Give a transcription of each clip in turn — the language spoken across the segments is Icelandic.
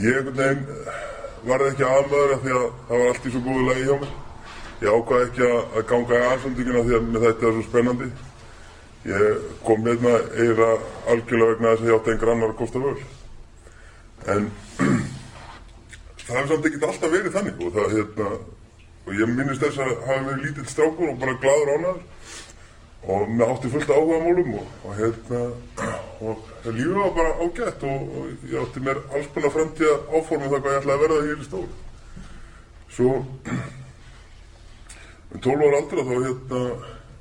Ég einhvern veginn varði ekki aðmaður af því að það var allt í svo góðu lagi hjá mér. Ég ákvaði ekki að, ganga í aðsöndingina því að mér þetta er svo spennandi. Ég kom hérna eira algjörlega vegna þess að ég átti einhver annar að kosta völ. En það hefur samt ekkert alltaf verið þannig og það hérna, og ég minnist þess að hafa verið lítill strákur og bara gladur ánaður og mér átti fullt áhuga málum og, og hérna og lífið var bara ágætt og, og ég átti mér alls konar framtíða áformum það hvað ég ætlaði að verða hér í stóri. Svo um 12 ára aldra þá hérna,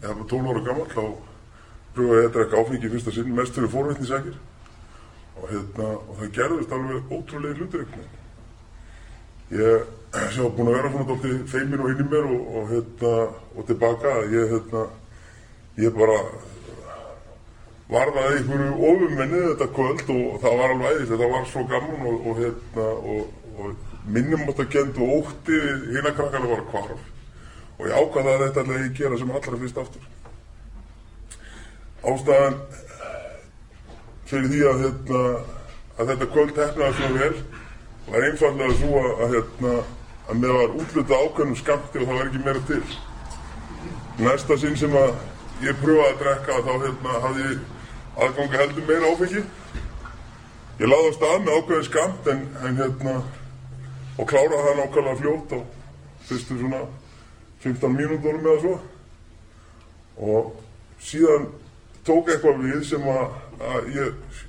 ég var 12 ára gammal þá pröfaði ég að drekka áfengi fyrsta sinn mest fyrir fórveitnisækir og hérna og það gerðist alveg ótrúlega hlutur einhvern veginn. Ég sem var búin að vera svona dálítið feimin og inn í mér og, og hérna og tilbaka ég hérna ég bara varðaði einhverju ofumenni þetta kvöld og það var alveg æðist það var svo gaman og, og hérna og, og minnumáttakend og ótti hinn að krakkana var kvarf og ég ákvaði að þetta ætlaði ég gera sem allra fyrst aftur ástæðan fyrir því að, hérna, að þetta kvöld hefnaði svo vel var einfallega svo að, hérna, að mér var útluta ákveðnum skamti og það var ekki meira til. Næsta sinn sem að ég pröfaði að drekka þá hérna, hafði ég aðganga heldur meira áfengi. Ég laði á stað með ákveðin skamt en, en hérna, og kláraði það nákvæmlega fljótt á fyrstu svona 15 mínútonum eða svo. Og síðan tók eitthvað við sem að, að ég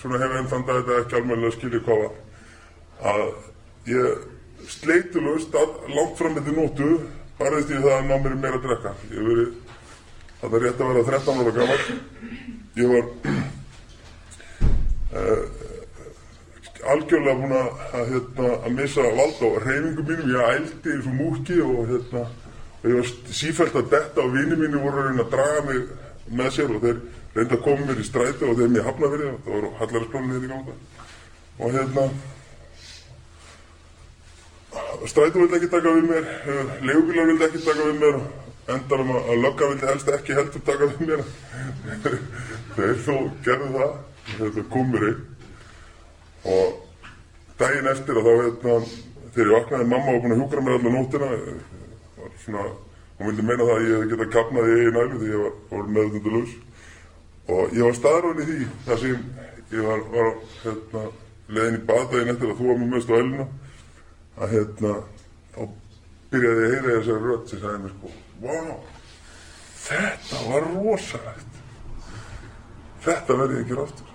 svona hef enn þann dag þetta ekki almennilega skilja hvað var. Að ég sleitulust langt fram með því nótu barðist ég það að ná mér meira að drekka. Ég hef verið, þetta er rétt að vera 13 ára gammal. Ég var uh, algjörlega búin að, hérna, að missa vald á reyfingum mínum. Ég ældi eins og múki og, hérna, og ég var sífælt að detta og vini mínu voru að reyna að draga mig með sér og þeir reynda að koma mér í stræti og þeir mér hafna fyrir það. Það voru hallarinsplanið þetta í ganga. Og hérna, strætu vildi ekki taka við mér, leigubílar vildi ekki taka við mér, endar um að lögga vildi helst ekki heldur taka við mér. þeir þó gerðu það, þetta kom mér einn. Og daginn eftir að þá, hérna, þegar ég vaknaði, mamma var búin að hjúkra mér allar nóttina, var svona, hún vildi meina það að ég hef getað kapnað í eigin ælu því ég var, var meðvendulus. Og ég var staðröðin í því, þar sem ég var, var hérna, leiðin í baðdaginn eftir að þú var mér mest á æluna að hérna, þá byrjaði ég að heyra þessari rödd sem sagði mér sko, wow, þetta var rosalegt, þetta verði ekki aftur.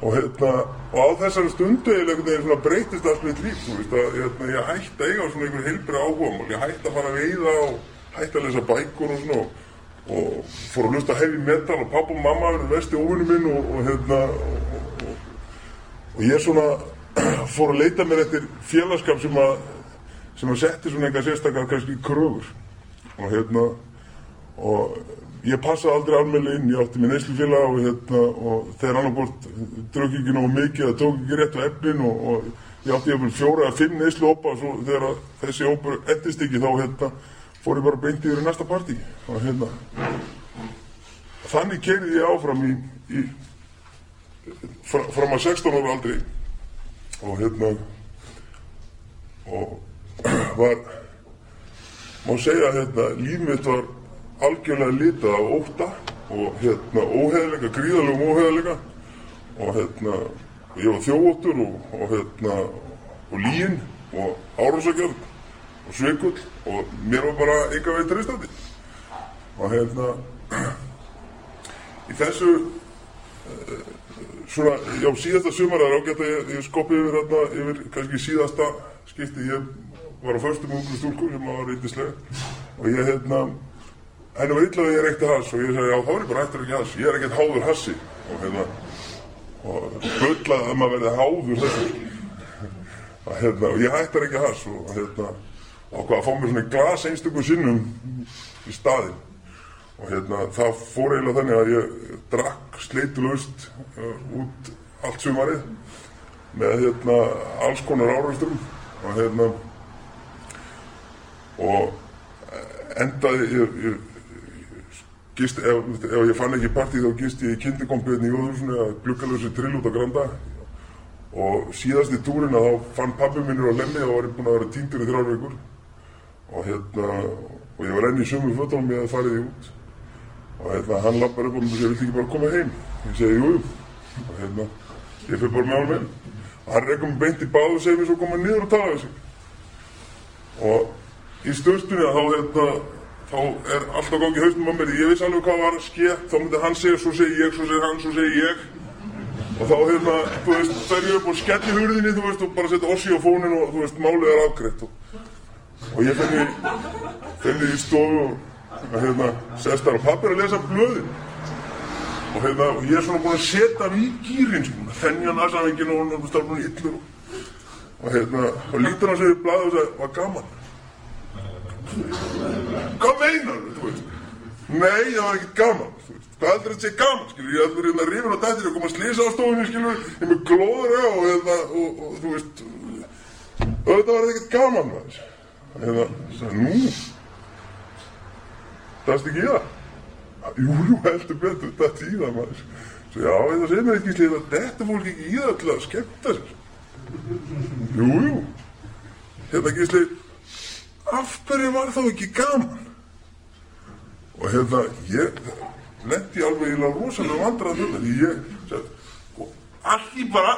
Og hérna, og á þessari stundu einhvern svona breytist alls mitt líf, veist að hérna, ég hætti að eiga svona einhver heilbrið áhugamál, ég hætti að fara að veiða og hætti að lesa bækur og svona og, og fór að lusta heavy metal og pappa og mamma verði vesti óvinni minn og, og hérna, og, og ég svona fór að leita mér eftir félagskap sem að sem að setti svona eitthvað sérstakar kannski kröfur og hérna og ég passaði aldrei almennilega inn ég átti mér neyslufélag og hérna og þegar annarkort draug ekki nógu mikið það tók ekki rétt á efnin og, og ég átti ég fjóra að fimm neysluópa og svo þegar þessi ópur endist ekki þá hérna fór ég bara beint yfir í næsta partí. Og hérna þannig kerið ég áfram í, í fram að 16 ára aldrei og hérna og var má segja hérna líf mitt var algjörlega litað af óta og hérna óheðleika, gríðalegum óheðleika og hérna ég var þjóóttur og, og hérna og lín og árásakjörn og svikull og mér var bara enga veit reistandi og hérna í þessu svona, já, síðasta sumar er ágætt að ég, ég skopi yfir hérna, yfir kannski síðasta skipti, ég var á förstum ungu stúlku sem var reyndislega og ég, hérna, henni var illa að ég reykti hass og ég sagði, já, þá er ég bara hættur ekki hass, ég er ekkert háður hassi. Og hérna, og böllaði að maður verði háður þessu. Og hérna, og ég hættar ekki hass og hérna, og hvað, að fá mér svona glas einstökum sinnum í staðin og hérna, það fór eiginlega þannig að ég drakk sleitulust uh, út allt sumarið með hérna alls konar árausturum og hérna og endaði ég, ég gist, ef, ef ég fann ekki partí þá gist ég í kindikompiðin í Jóðurssonu að glukkalösi trill út á Granda. Og síðast í túrin að þá fann pabbi minnur á lemmi og var ég búinn að vera týndur í þrjár vikur. Og hérna og ég var enn í sömu fötunum ég að farið í út. Og hérna hann lappar upp og mér segir, viltu ekki bara koma heim? Ég segi, jú, jú. og hérna ég fyrir bara með hann heim. Og hann rekum beint í báð og segir mér svo koma niður og tala við sig. Og í stöðstunni þá hérna þá er alltaf gangi haustum á mér. Ég vissi alveg hvað var að ske þá myndi hann segja, svo segi ég, svo segi hann, svo segi ég. Og þá hérna, þú veist, fer ég upp og skelli hurðinni, þú veist, og bara setja ossi á fónin og þú veist, málið er afgreitt og, og ég fenni fenni í stofu og hérna, sest þar og pappi er að lesa blöðin. Og hérna, og ég er svona búin að setja hann í gýrin sko, þennja hann aðsamvingin og hann er stafnum í illur og, hérna, og lítur hann í blæði og segir, var gaman hvað meinar þú, þú veist nei, það var ekkert gaman, þú veist hvað heldur þetta sé gaman, skilur, ég heldur hérna rífin á dættir og koma að slýsa á stofunni, skilur ég er með glóður og hérna, og, og þú veist þetta var ekkert gaman maður hérna, sagði, nú Dast ekki í það? Jú, jú, heldur betur, þetta í það maður. Svo já, það segir mér ekki slið að þetta fólk ekki í það til að skemmta sér. Jú, jú. Hérna ekki slið, af hverju var þá ekki gaman? Og hérna, ég lendi alveg í rosalega vandrað þetta, því ég, allir bara,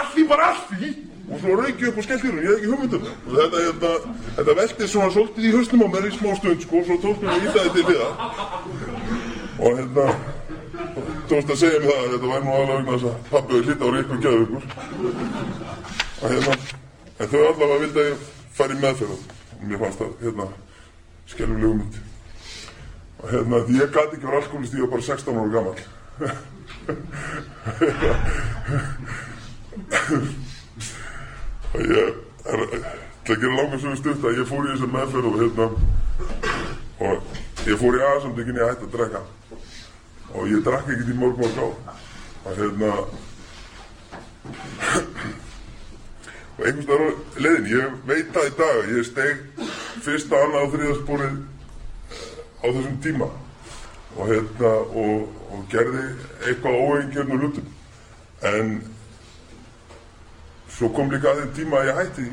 allir bara allir og svo raukið upp og skellt í hún, ég hef ekki hugmyndum og þetta, þetta, þetta veldi svona svolítið í höstum á mér í smá stund sko, svo tókst mér að íta þetta við það og hérna tókst að segja mér það að þetta væri nú alveg vegna þess að pappi hlita á ríkum gæðugur og hérna en þau allavega vildi að ég fari í meðferð. Og mér fannst það hérna skelvilegu mynd og hérna því ég gæti ekki verið alkoholist ég var bara 16 ára gammal og ég er til að gera langar svo stutt að ég fór í þessa meðferð og hérna og ég fór í aðsamtökinni að hætta að drekka. Og ég drakk ekkert í mörg mörg á og hérna og einhvers vegar leiðin, ég veit það í dag ég steg fyrsta, annað og þriðasporið á þessum tíma. Og hérna og, og gerði eitthvað óeingjörnum hlutum. En svo kom líka að því tíma að ég hætti.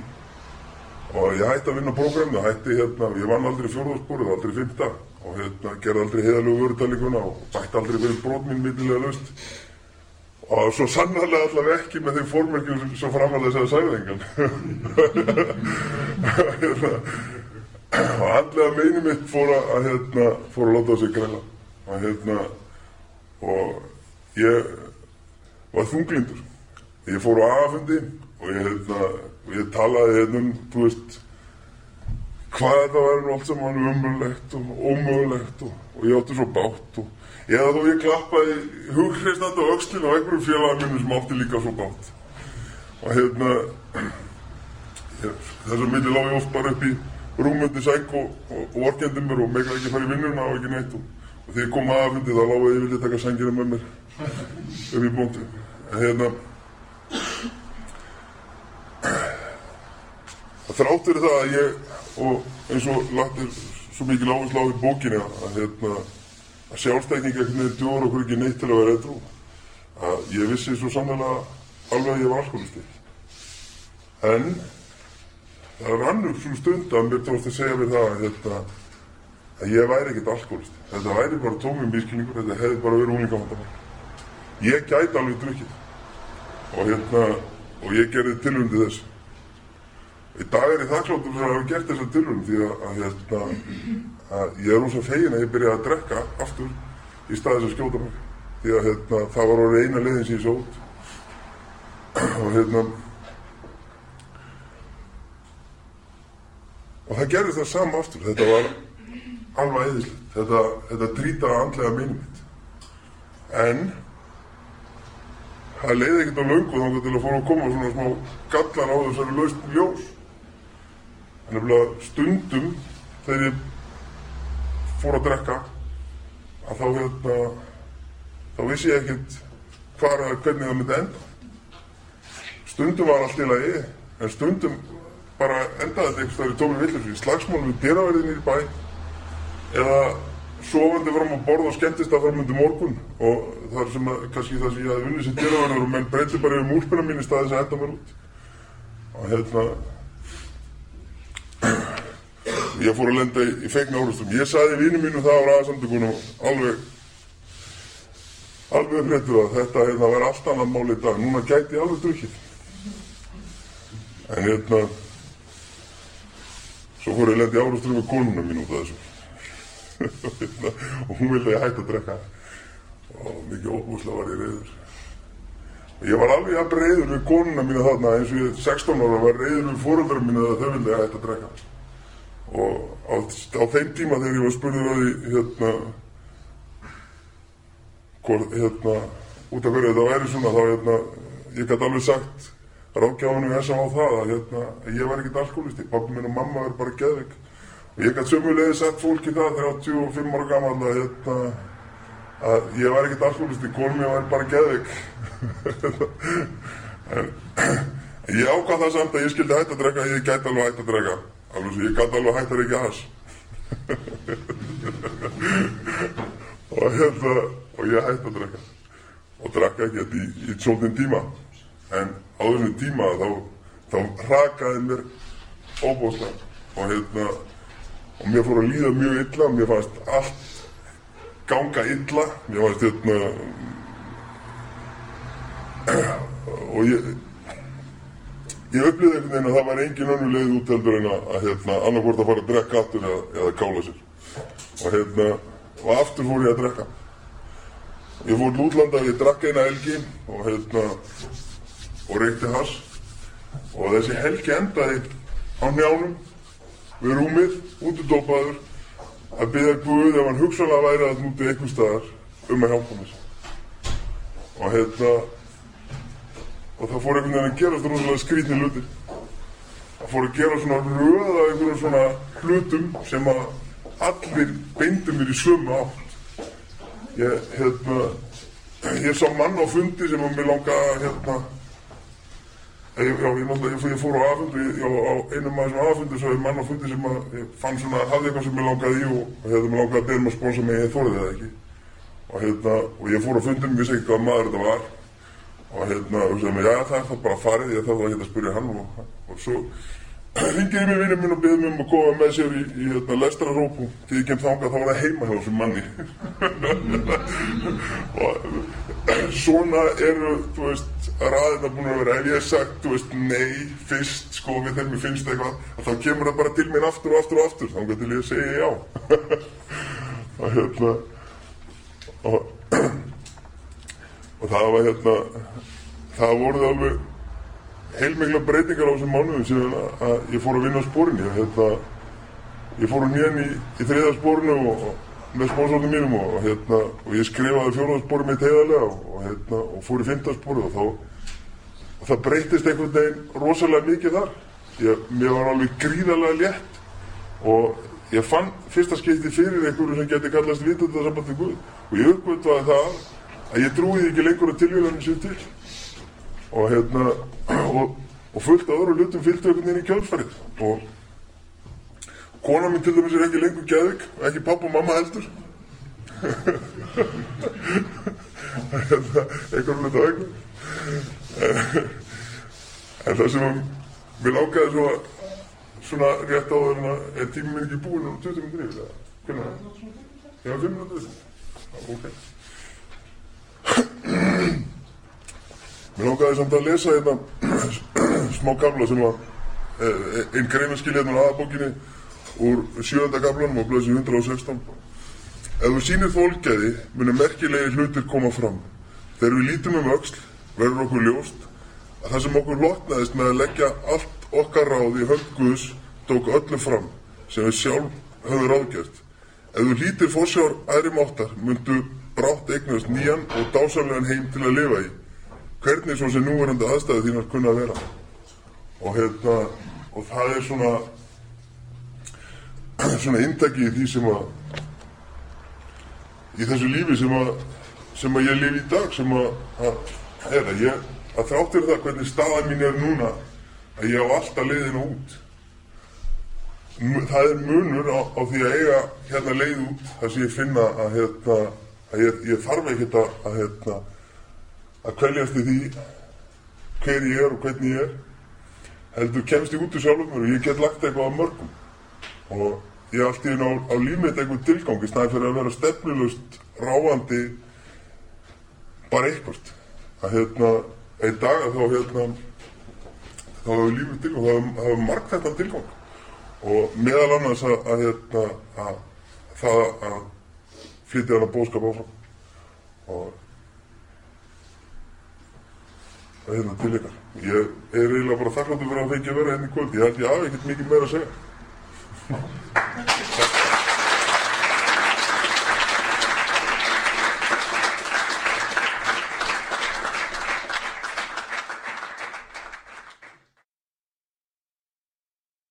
Og ég hætti að vinna prógrami og hætti hérna, ég vann aldrei fjórðarsporið, aldrei fymta og hérna gerði aldrei heiðalögu vörðalikuna og bætti aldrei verið brot mín millilega löst og svo sannarlega allavega ekki með þeim fórmerkjum sem, sem framalega segja sæðingan og andlega meini mitt fór að hérna, fór að láta sig græla og hérna og ég var þunglindur. Ég fór á aðfundi og ég, hérna, ég talaði hérna um, veist, hvað þetta væri allt saman umöðulegt og ómögulegt og, og ég átti svo bátt og eða þó ég klappaði hughristandi á aukslinn á einhverjum félagum minn sem átti líka svo bátt og hérna þess að milli lág ég oft bara upp í rúmundi sæk og, og, og orkendi mér og meikla ekki að fara í vinnuna og ekki neitt. Og, og þegar ég kom aðfundi þá lág ég vilja taka sængina með mér upp í bóntu en hérna þrátt fyrir það að ég og eins og lagt er svo mikið lágast lág í bókinni að, hérna, að sjálfstækning ekkert neður djóður okkur ekki neitt til að vera eitthvað að ég vissi svo sannlega alveg að ég var alkoholisti en það rann upp svo stund að mér tókst að segja mér það að, hérna, að ég væri ekkert alkoholisti þetta væri bara tómið miskilningur þetta hefði bara verið úlingavandamál ég gæti alveg drukkið. Og hérna og ég gerði tilvöndi þess. Í dag er ég þakkláttur fyrir að hafa gert þessa tilvönd því að, hérna, að ég er ósað fegin að ég byrja að drekka aftur í staðis að skjóta mig. Því að hérna, það var orðið eina leiðin sem ég sót og hérna og það gerðist það saman aftur. Þetta var alveg eðislegt þetta, þetta drýtaði andlega minnum en það leiði ekkert á laungu þá til að fóra að koma svona smá gallar á þessari lausn ljós. En nefnilega stundum þegar ég fór að drekka að þá hérna þá vissi ég ekkert hvað eða hvernig það myndi enda. Stundum var allt í lagi en stundum bara endaði þetta einhvers þar í tómi villisvíð slagsmálum við dýraverðinni í bæ eða sofandi fram á borð og skemmtist að fram undir morgun. Og það er sem að, kannski það sem ég hafði vunnið sem dyrraverður og menn breytir bara yfir múlspina mín í staðis að henda mér út. Og hérna ég fór að lenda í, feikna árustum ég saði vinnu mínu það á ræðasamtökunum alveg alveg hrettur að þetta hérna verði allt annað mál í dag. Núna gæti ég alveg drukkið. En hérna svo fór ég að lenda í árustum með konuna mín út af þessu. Og hún vildi að ég hætti að drekka. Og mikið óbúslega var ég reyður ég var alveg að reyður við konuna mína þarna eins og ég 16 ára var reyður við fóröldra mína að þau vildi að hætti að drekka og á, á þeim tíma þegar ég var spurðið að því hérna hvort, hérna út af hverju þetta væri svona þá hérna ég gæti alveg sagt ráðgjáðunum þess að á það að hérna ég var ekkert alkoholisti, pappi minn og mamma er bara geðvik og ég gæti sömulegði sett fólki það þegar 25 ára gammal að, hérna, að ég var ekkert alkoholisti, kólum ég var bara geðvik en ég ákvað það samt að ég skildi hægt að drekka ég gæti alveg hægt að drekka alveg svo ég gæti alveg hægt að reykja hans og hérna og ég hætti að drekka. Og drekka ekki þetta í, í svolítinn tíma. En á þessum tíma þá, þá rakaði mér óbúslega og hérna og mér fór að líða mjög illa. Mér fannst allt ganga illa. Mér fannst hérna og ég ég upplýði einhvern veginn að það var engin önnu leið út heldur en að, hérna, annarkvort að fara að drekka aftur eða, eða kála sér. Og hérna og aftur fór ég að drekka. Ég fór til útlanda ég drakk eina helgi og hérna og reykti hass. Og þessi helgi endaði á njánum við rúmið, útudópaður að byggja Guð ef hann hugsalega væri að núti einhver staðar um að hjálpa mér. Og hérna og það fór einhvern veginn að gerast rosalega skrítni hlutir það fór að gera svona röð af einhverjum svona hlutum sem að allir beindu mér í sömu átt ég hérna ég sá mann á fundi sem að mér langa hérna Já, ég, ég, ég fór á aðfundu, á einum af þessum aðfundu svo hefði mann á fundi sem að ég fann svona, hafði eitthvað sem ég langaði í og hefði mig langaði að beða mig að sponsa mig, ég þorði það ekki. Og hérna, og ég fór á fundum, vissi ekki hvað maður þetta var. Og hérna, og sem ég, já það er það bara farið, ég þarf það ekki að spyrja hann og, og svo ringið ég mér vinnum minn og beðið mér um að koma með sér í, í hérna, lestraróp og þegar ég kem þangað þá var það heima hjá þessum manni. og svona eru, þú veist, ræðina búin að vera, ef ég hef sagt, þú veist, nei, fyrst, sko, við þegar mér finnst eitthvað, þá kemur það bara til mér aftur og aftur og aftur, þá getur ég að segja já. og hérna, og, og það var hérna, það voruð alveg heilmikla breytingar á þessum mánuðum síðan að ég fór að vinna á spórinni, hérna, ég fór hún hérna í, í þriða spórinu og, og með spónsóttum mínum og, hérna, og ég skrifaði fjóraðspóri mitt heiðarlega og, hérna, og fór í fymtaspóri og þá og það breytist einhvern veginn rosalega mikið þar. Ég, mér var alveg gríðarlega létt og ég fann fyrsta skipti fyrir einhverju sem geti kallast vitundasamband við Guð og ég uppvöldaði það að ég trúiði ekki lengur að tilvíðanum sér til. Og hérna og, og fullt af öðru lutum fylgdu einhvern veginn í kjálfarið og kona mín til dæmis er ekki lengur gæðvik ekki papp og mamma heldur. Einhverjum hlut á einhver en það sem við lákaði svo svona rétt áður en að er minn ekki búin um 20 minnir yfir það hvernig það? Já, 5 minnir ok Mér langaði samt að lesa hérna smá gamla sem var einn greinarskil hérna á aðbókinni úr sjönda gaflanum á blöðsum 116. Ef þú sýnir þólgæði munir merkilegi hlutir koma fram. Þegar við lítum um öxl verður okkur ljóst að það sem okkur lotnaðist með að leggja allt okkar ráð í hönd Guðs tók öllu fram sem við sjálf höfum ráðgjert. Ef þú lítir fórsjár aðri máttar myndu brátt eignast nýjan og dásamlegan heim til að lifa í. Hvernig svo sem núverandi aðstæði þínar kunna að vera. Og, hérna, og það er svona svona indagi í því sem að í þessu lífi sem að sem að ég lifi í dag sem að að, er, að, ég, að þráttur það hvernig staðan mín er núna að ég á alltaf leiðina út það er munur á, á því að eiga hérna leið út þar sem ég finna að, hérna, að ég, ég þarf ekkert að, hérna, að kveljast í því hver ég er og hvernig ég er heldur kemst ég út úr sjálfum mér og ég get lagt eitthvað á mörgum. Og ég er alltaf inn á, á límið eitthvað tilgang í staðin fyrir að vera stefnulust ráandi bara eitthvað að hérna einn dag að þá hérna þá hefur lífið tilgang, þá hefur- þetta tilgang. Og meðal annars að, að, hérna, að það að flytja hana bóðskap áfram. Og og hérna til ykkar. Ég er eiginlega bara þakkláttur fyrir að fengja að vera hérna í kvöld. Ég held ég hafi ekkert mikið meira að segja